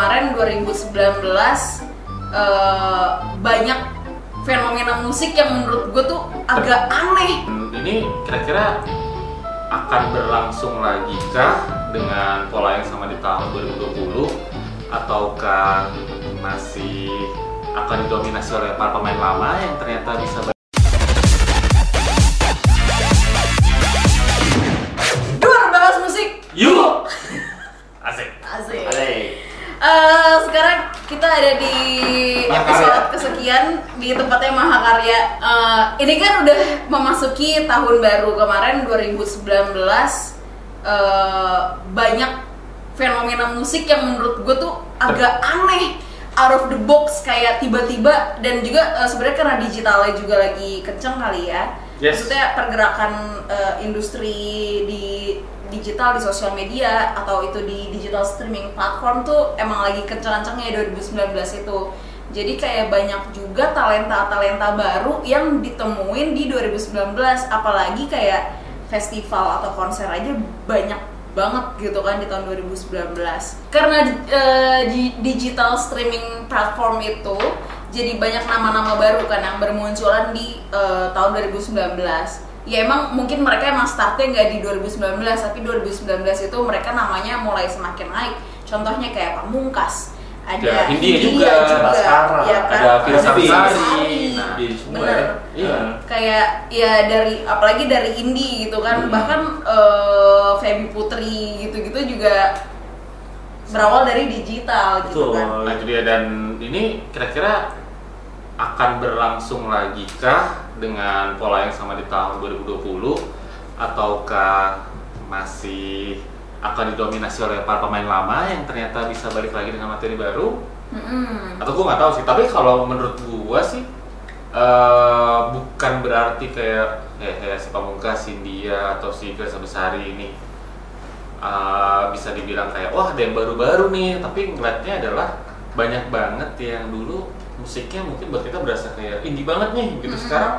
Kemarin 2019 eh, banyak fenomena musik yang menurut gue tuh agak aneh. Ini kira-kira akan berlangsung lagi kah dengan pola yang sama di tahun 2020 ataukah masih akan didominasi oleh para pemain lama yang ternyata bisa episode kesekian di tempatnya Mahakarya. Eh, ini kan udah memasuki tahun baru kemarin 2019 eh, banyak fenomena musik yang menurut gue tuh agak aneh out of the box kayak tiba-tiba dan juga eh, sebenarnya karena digitalnya juga lagi kenceng kali ya. Yes. Maksudnya pergerakan eh, industri di digital di sosial media atau itu di digital streaming platform tuh emang lagi kencang-kencangnya 2019 itu. Jadi kayak banyak juga talenta-talenta baru yang ditemuin di 2019 apalagi kayak festival atau konser aja banyak banget gitu kan di tahun 2019. Karena eh, di digital streaming platform itu jadi banyak nama-nama baru kan yang bermunculan di eh, tahun 2019 ya emang mungkin mereka emang startnya nggak di 2019 tapi 2019 itu mereka namanya mulai semakin naik. Contohnya kayak Pamungkas ada Ya, Hindia Hindia juga, Baskara, ya kan? ada Firsa Firsa Besari. Besari. Nah, di semua bener. ya. Iya. kayak ya dari apalagi dari indie gitu kan Hmm. bahkan eh, Feby Putri gitu-gitu juga berawal dari digital gitu Betul. kan Nah itu dia dan ini kira-kira akan berlangsung lagi kah dengan pola yang sama di tahun 2020 ataukah masih akan didominasi oleh para pemain lama yang ternyata bisa balik lagi dengan materi baru Mm-mm. atau gue nggak tahu sih tapi kalau menurut gua sih eh, bukan berarti kayak kayak, kayak si Pamungkas, India atau si Firsa Besari ini eh, bisa dibilang kayak wah ada yang baru-baru nih tapi ngeliatnya adalah banyak banget yang dulu musiknya mungkin buat kita berasa kayak indie banget nih gitu Mm-mm. sekarang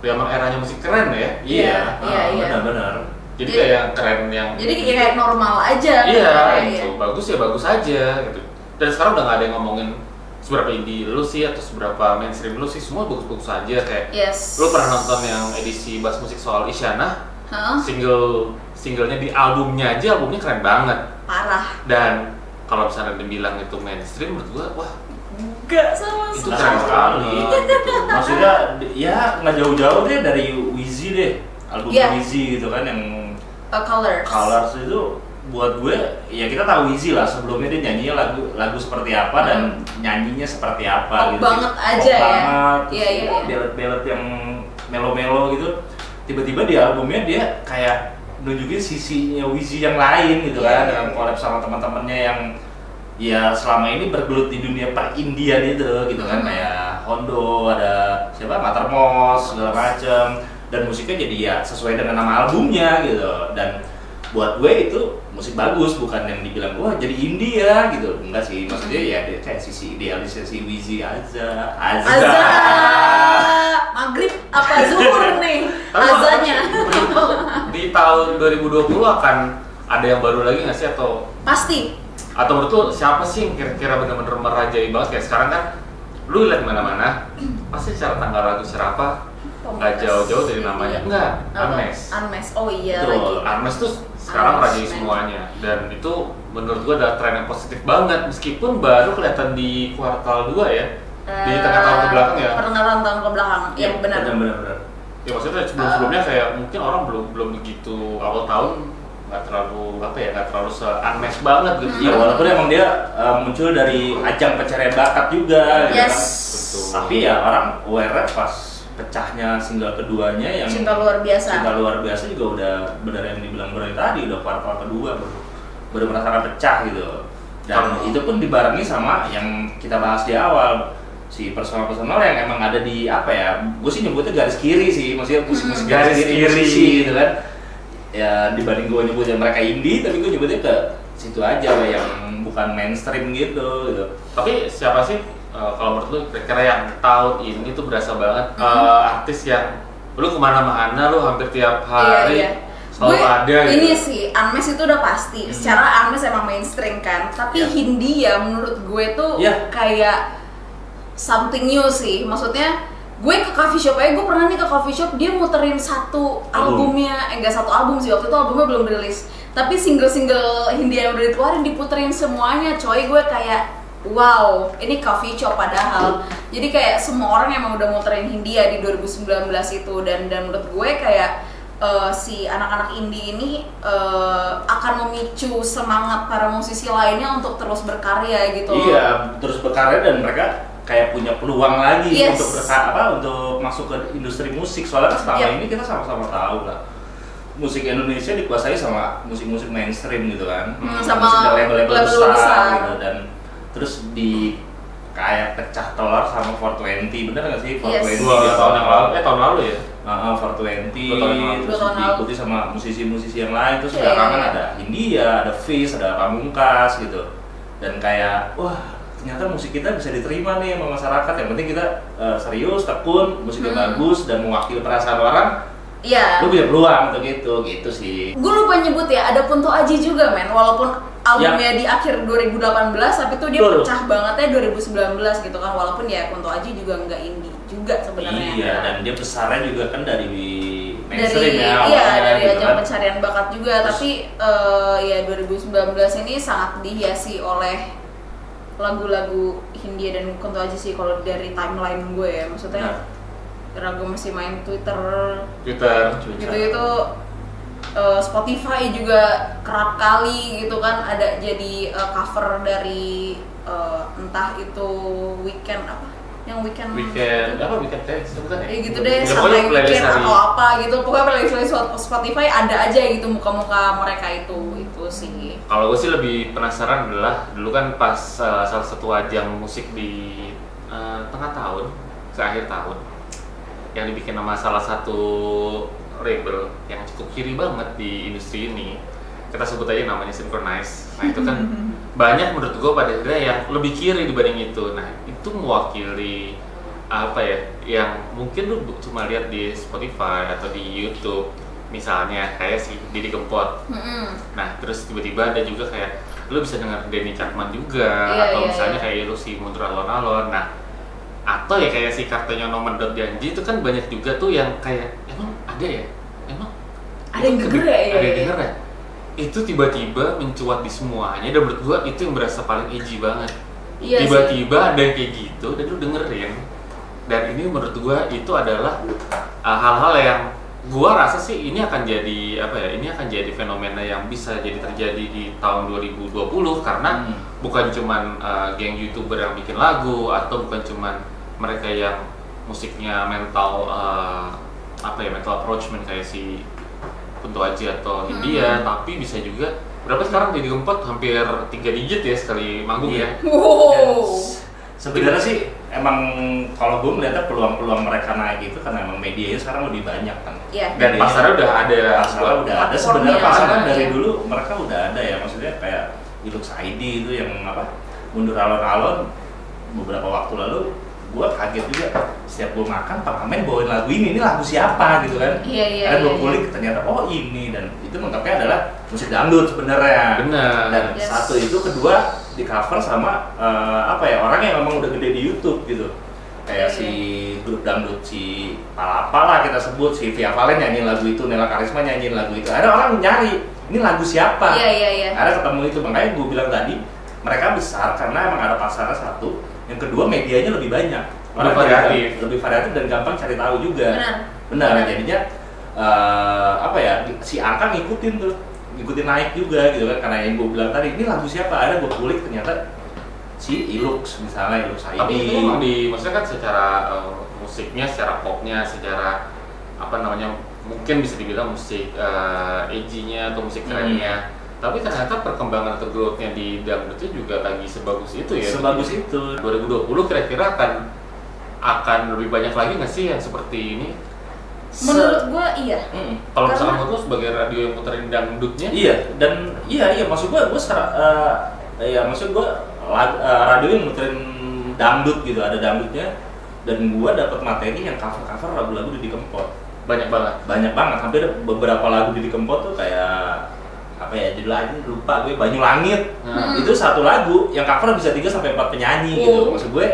ya emang eranya musik keren ya Iya, Ah, iya, iya. Benar-benar. Jadi Jadi- kayak keren yang jadi kayak normal aja iya kayak, gitu bagus ya bagus aja gitu dan sekarang udah nggak ada yang ngomongin seberapa indie lu sih atau seberapa mainstream lu sih semua bagus-bagus aja kayak yes lu pernah nonton yang edisi bahas musik soal Isyana Hah? single singlenya di albumnya aja albumnya keren banget parah dan kalau misalnya dibilang itu mainstream menurut gua wah enggak sama itu Nah, keren sekali banget. gitu. Maksudnya ya nggak jauh-jauh deh dari Wheezy deh. Album Iya. Wheezy gitu kan yang A colors Colors itu buat gue ya kita tahu Wheezy lah sebelumnya dia nyanyinya lagu lagu seperti apa dan nyanyinya seperti apa Pop gitu. banget Pop aja ya. banget, terus Iya, iya, iya. Belet-belet yang melo-melo gitu. Tiba-tiba di albumnya dia kayak nunjukin sisinya Wheezy yang lain gitu Iya, kan dengan iya. collab sama teman-temannya yang ya selama ini bergelut di dunia per-Indian itu gitu kan Hmm. kayak Hondo ada siapa Matermos segala macem dan musiknya jadi ya sesuai dengan nama albumnya gitu. Dan buat gue itu musik bagus bukan yang dibilang wah jadi indie ya gitu. Enggak sih maksudnya ya dia kayak sisi idealisnya si Wheezy aja aja Azan maghrib apa zuhur nih? Lu di tahun 2020 akan ada yang baru lagi nggak sih? Atau pasti. Atau menurut lu siapa sih yang kira-kira benar-benar merajai banget? Kayak sekarang kan lu lihat mana-mana pasti secara tanggal lagu secara apa nggak jauh-jauh dari namanya. Enggak Apa? Anmes Unmes oh iya Betul. lagi. Anmes tuh sekarang men. semuanya. Dan itu menurut gua ada tren yang positif banget. Meskipun baru kelihatan di kuartal 2 ya. Di Eh, tengah tahun ke belakang ya. pertengahan tahun ke belakang ya benar. benar-benar ya maksudnya sebelum-sebelumnya kayak mungkin orang belum belum begitu awal tahun nggak terlalu apa ya nggak terlalu se Anmes banget gitu. Ya walaupun emang dia uh, muncul dari ajang pencarian bakat juga gitu yes. kan. Betul. tapi ya orang aware pas pecahnya single keduanya yang cinta luar biasa Cinta luar biasa juga udah benar yang dibilang Brody tadi udah kuartal kedua baru baru merasakan pecah gitu dan Hmm. itu pun dibarengi sama yang kita bahas di awal si personal-personal yang emang ada di apa ya gue sih nyebutnya garis kiri sih maksudnya musik-musik Hmm. Garis kiri. musisi gitu kan ya dibanding gue nyebutnya mereka indie tapi gue nyebutnya ke situ aja lah yang bukan mainstream gitu gitu tapi siapa sih eh, kalau menurut lu kira-kira yang tahun ini tuh berasa banget Mhm. eh, artis yang lu ke mana-mana lu hampir tiap hari iya. Selalu gue ada gitu. ini sih Unmesh itu udah pasti Hmm. secara Unmesh emang mainstream kan tapi Ya. Hindia menurut gue tuh Ya. kayak something new sih maksudnya gue ke coffee shop aja gue pernah nih ke coffee shop dia muterin satu Album. albumnya eh enggak satu album sih waktu itu albumnya belum rilis tapi single-single Hindia yang udah dikeluarin diputerin semuanya coy gue kayak wow ini coffee shop padahal jadi kayak semua orang emang udah muterin Hindia di 2019 itu dan dan menurut gue kayak eh, si anak-anak indie ini eh, akan memicu semangat para musisi lainnya untuk terus berkarya gitu. Iya, terus berkarya dan mereka kayak punya peluang lagi Yes. untuk berka- apa untuk masuk ke industri musik. Soalnya kan selama Yep. ini kita sama-sama tahu lah. Musik Indonesia dikuasai sama musik-musik mainstream gitu kan. Hmm, sama label-label label besar, besar. gitu dan terus di kayak pecah telur sama 420 bener gak sih? 420 Yes. dua tahun yang lalu. Eh tahun lalu ya? Uh, 420 Dua tahun yang lalu. terus diikuti sama musisi-musisi yang lain. Terus Iya, belakangan ada India, ada Fish, ada Pamungkas gitu. Dan kayak wah ternyata musik kita bisa diterima nih sama masyarakat. Yang penting kita uh, serius, tekun, musiknya Hmm. bagus dan mewakili perasaan orang. Iya. lu punya peluang untuk gitu gitu sih. Gue lupa nyebut ya, ada Punto Aji juga men, walaupun albumnya di akhir 2018 tapi tuh dia Ya. Betul. pecah bangetnya 2019 gitu kan walaupun ya Punto Aji juga nggak indie juga sebenarnya. iya dan dia besarnya juga kan dari dari ya iya dari gitu ajang kan. pencarian bakat juga Terus- tapi eh, ya 2019 ini sangat dihiasi oleh lagu-lagu Hindia dan Kunto Aji sih kalau dari timeline gue ya maksudnya karena gue masih main Twitter Twitter gitu itu eh, Spotify juga kerap kali gitu kan ada jadi eh, cover dari eh, entah itu weekend apa? Yang weekend weekend apa weekend kayak sebutan ya? Gitu deh Ya, sampai weekend hari. atau apa gitu. Pokoknya playlist playlist Spotify ada aja gitu muka-muka mereka itu itu sih. Kalau gue sih lebih penasaran adalah dulu kan pas uh, salah satu ajang musik di uh, tengah tahun, ke akhir tahun, yang dibikin sama salah satu label yang cukup kiri banget di industri ini, kita sebut aja namanya Synchronize. Nah itu kan banyak menurut gue pada akhirnya yang lebih kiri dibanding itu. Nah itu mewakili apa ya, yang mungkin lu cuma lihat di Spotify atau di YouTube, misalnya kayak si Didi Kempot. Nah, terus tiba-tiba ada juga kayak lu bisa denger Denny Cakman juga Iya, atau iya, misalnya iya. kayak lu si Mundur Alon-Alon. Nah, atau ya kayak si Kartonya Nomen Dot Janji itu kan banyak juga tuh yang kayak ada ya? Emang Ada yang ya, Ada yang denger ya? Itu tiba-tiba mencuat di semuanya dan menurut gua itu yang berasa paling edgy banget. Iya sih. tiba-tiba ada yang kayak gitu dan lu dengerin. Dan ini menurut gua itu adalah uh, hal-hal yang gua rasa sih ini akan jadi apa ya? Ini akan jadi fenomena yang bisa jadi terjadi di tahun 2020 karena Hmm. bukan cuman uh, geng youtuber yang bikin lagu atau bukan cuman mereka yang musiknya mental uh, apa ya mental approachment kayak si Kunto Aji atau Hindia tapi bisa juga berapa sekarang jadi gempot hampir tiga digit ya sekali manggung Iya. ya Wow. Sebenarnya sih emang kalau gue melihatnya peluang-peluang mereka naik itu karena emang medianya sekarang lebih banyak kan. Iya. dan Medianya- pasarnya udah ada pasarnya udah ada sebenarnya pasarnya ada, dari ya. dulu mereka udah ada ya maksudnya kayak Ilux ID itu yang apa mundur alon-alon beberapa waktu lalu gue kaget juga. Setiap gue makan Pak Amen bawain lagu ini. Ini lagu siapa gitu kan? Iya, iya, karena gue iya, kulik ternyata oh ini. Dan itu lengkapnya adalah musik dangdut sebenarnya. Benar. dan Yes. satu itu kedua di cover sama eh, apa ya orang yang memang udah gede di YouTube gitu. Kayak Iya, si grup dangdut si Palapa lah kita sebut. Si Via Valen nyanyiin lagu itu Nela Karisma nyanyiin lagu itu. Ada orang nyari ini lagu siapa? Iya iya iya. ada ketemu itu. Makanya gue bilang tadi mereka besar karena emang ada pasarnya satu yang kedua medianya lebih banyak Lebih variatif. lebih variatif dan gampang cari tahu juga Benar. benar Benar. jadinya eh, apa ya si angka ngikutin tuh ngikutin naik juga gitu kan karena yang gue bilang tadi ini lagu siapa ada gue kulik ternyata si Ilux misalnya Ilux ID tapi itu memang di maksudnya kan secara uh, musiknya secara popnya secara apa namanya mungkin bisa dibilang musik uh, edgy-nya atau musik Hmm. Tapi ternyata perkembangan atau growth-nya di dangdutnya juga lagi sebagus itu ya sebagus itu 2020 kira-kira akan akan lebih banyak lagi nggak sih yang seperti ini Menurut gua iya. Mm. kalau misalkan menurut lu sebagai radio yang puterin dangdutnya Iya, dan iya iya maksud gua gua secara eh, ya maksud gua lag- eh, radio yang muterin dangdut gitu, ada dangdutnya dan gua dapat materi yang cover-cover lagu-lagu Didi Kempot. banyak banget. banyak banget hampir beberapa lagu Didi Kempot tuh kayak apa ya judul lagu lupa gue Banyu Langit. Nah, itu satu lagu yang cover bisa 3 sampai 4 penyanyi gitu. Oh. maksud gue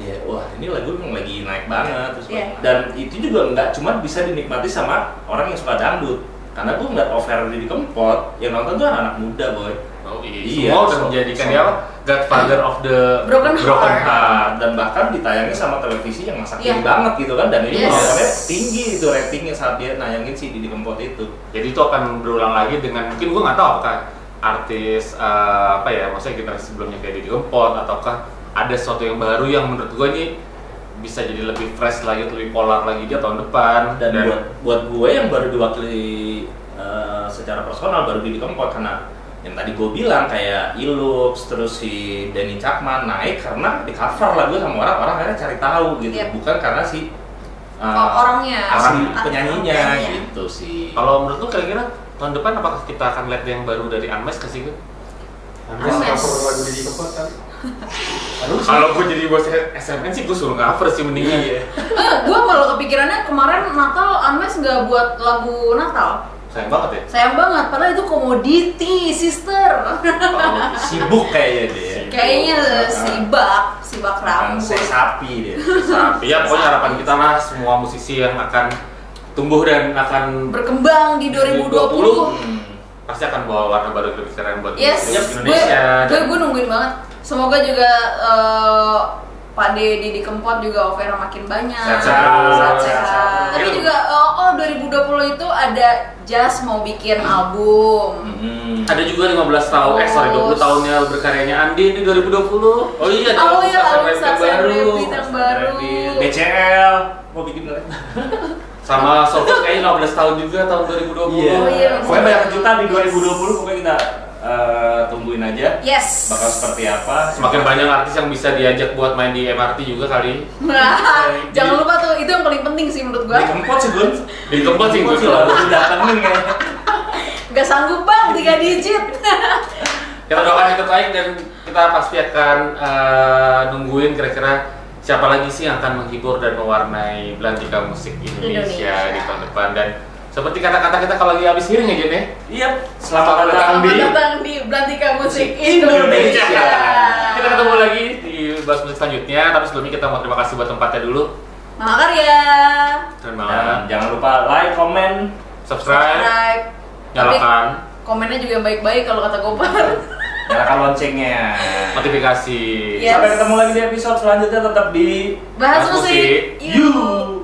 ya wah ini lagu yang lagi naik banget terus Iya. dan itu juga nggak cuma bisa dinikmati sama orang yang suka dangdut. Karena gue ngeliat over Didi Kempot yang nonton tuh anak muda boy. Oh iya, Iya, semua udah menjadikan apa? Godfather of the Broken heart. Ah, dan bahkan ditayangin sama televisi yang masa kini Iya. banget gitu kan dan ini Yes. tinggi itu ratingnya saat dia nayangin si Didi Kempot itu Jadi itu akan berulang lagi dengan mungkin gue nggak tahu apakah artis eh, apa ya, maksudnya generasi sebelumnya kayak Didi Kempot ataukah ada sesuatu yang baru yang menurut gue ini bisa jadi lebih fresh lagi, lebih polar lagi dia tahun depan dan, buat buat gue yang baru diwakili eh, secara personal baru Didi Kempot karena yang tadi gue bilang kayak Ilux terus si Denny Cakman naik karena di cover lagu sama orang orang akhirnya cari tahu gitu Yep. bukan karena si eh, Oh, orangnya. asli Ah, penyanyinya gitu sih kalau menurut lu kira-kira tahun depan apakah kita akan lihat yang baru dari Unmesh ke lagu Didi Kempot kan? Aduh, Kalau gue jadi bos SMN sih gue suruh cover sih mendingan Iya. Eh, gue malah kepikirannya kemarin Natal Anmes nggak buat lagu Natal. Sayang banget ya. Sayang banget, padahal itu komoditi, sister. Oh, sibuk kayaknya dia Kayaknya sibak, sibak rambut. saya sapi dia Tapi ya pokoknya harapan kita lah semua musisi yang akan tumbuh dan akan Berkembang di 2020. Hmm. pasti akan bawa warna baru lebih keren buat Yes, gue, Indonesia. gue, dan- gue nungguin banget. Semoga juga eh, Pak De Didi Kempot juga offer makin banyak. Sehat-sehat. Tapi juga oh, oh 2020 itu ada Just mau bikin album. Hmm. Ada juga 15 tahun, eh sorry 20 Terus. tahunnya berkaryanya Andi ini 2020. Oh iya, ada Oh iya, album baru. Yang baru. BCL mau bikin Sama Sofus kayaknya 15 tahun juga tahun 2020. Iya. Oh iya, Pokoknya banyak kejutan di 2020 pokoknya kita eh, tungguin aja Yes. bakal seperti apa. Semakin banyak artis yang bisa diajak buat main di MRT juga kali. Nah, Jadi- jangan lupa tuh itu yang paling penting sih menurut Di gua. kempot sih Gun. Di Kempot sih, Gun. sih lalu datengin kayaknya. Gak sanggup bang tiga digit. Kita doakan yang terbaik dan kita pasti akan eh, nungguin kira-kira siapa lagi sih yang akan menghibur dan mewarnai belantika musik Indonesia, Indonesia. di tahun depan dan seperti kata-kata kita kalau lagi habis hearing ya Jen ya. Iya, selamat datang Selamat di datang di Belantika Musik Indonesia. Indonesia. Kita ketemu lagi di bahas musik selanjutnya, tapi sebelumnya kita mau terima kasih buat tempatnya dulu. Mahakarya. Terima Dan kasih. jangan lupa like, komen, Subscribe, Subscribe. nyalakan Tapi komennya juga yang baik-baik kalau kata Gopar. nyalakan loncengnya. notifikasi. Yes. Sampai ketemu lagi di episode selanjutnya tetap di Bahas Bahas musik. musik. Yuk.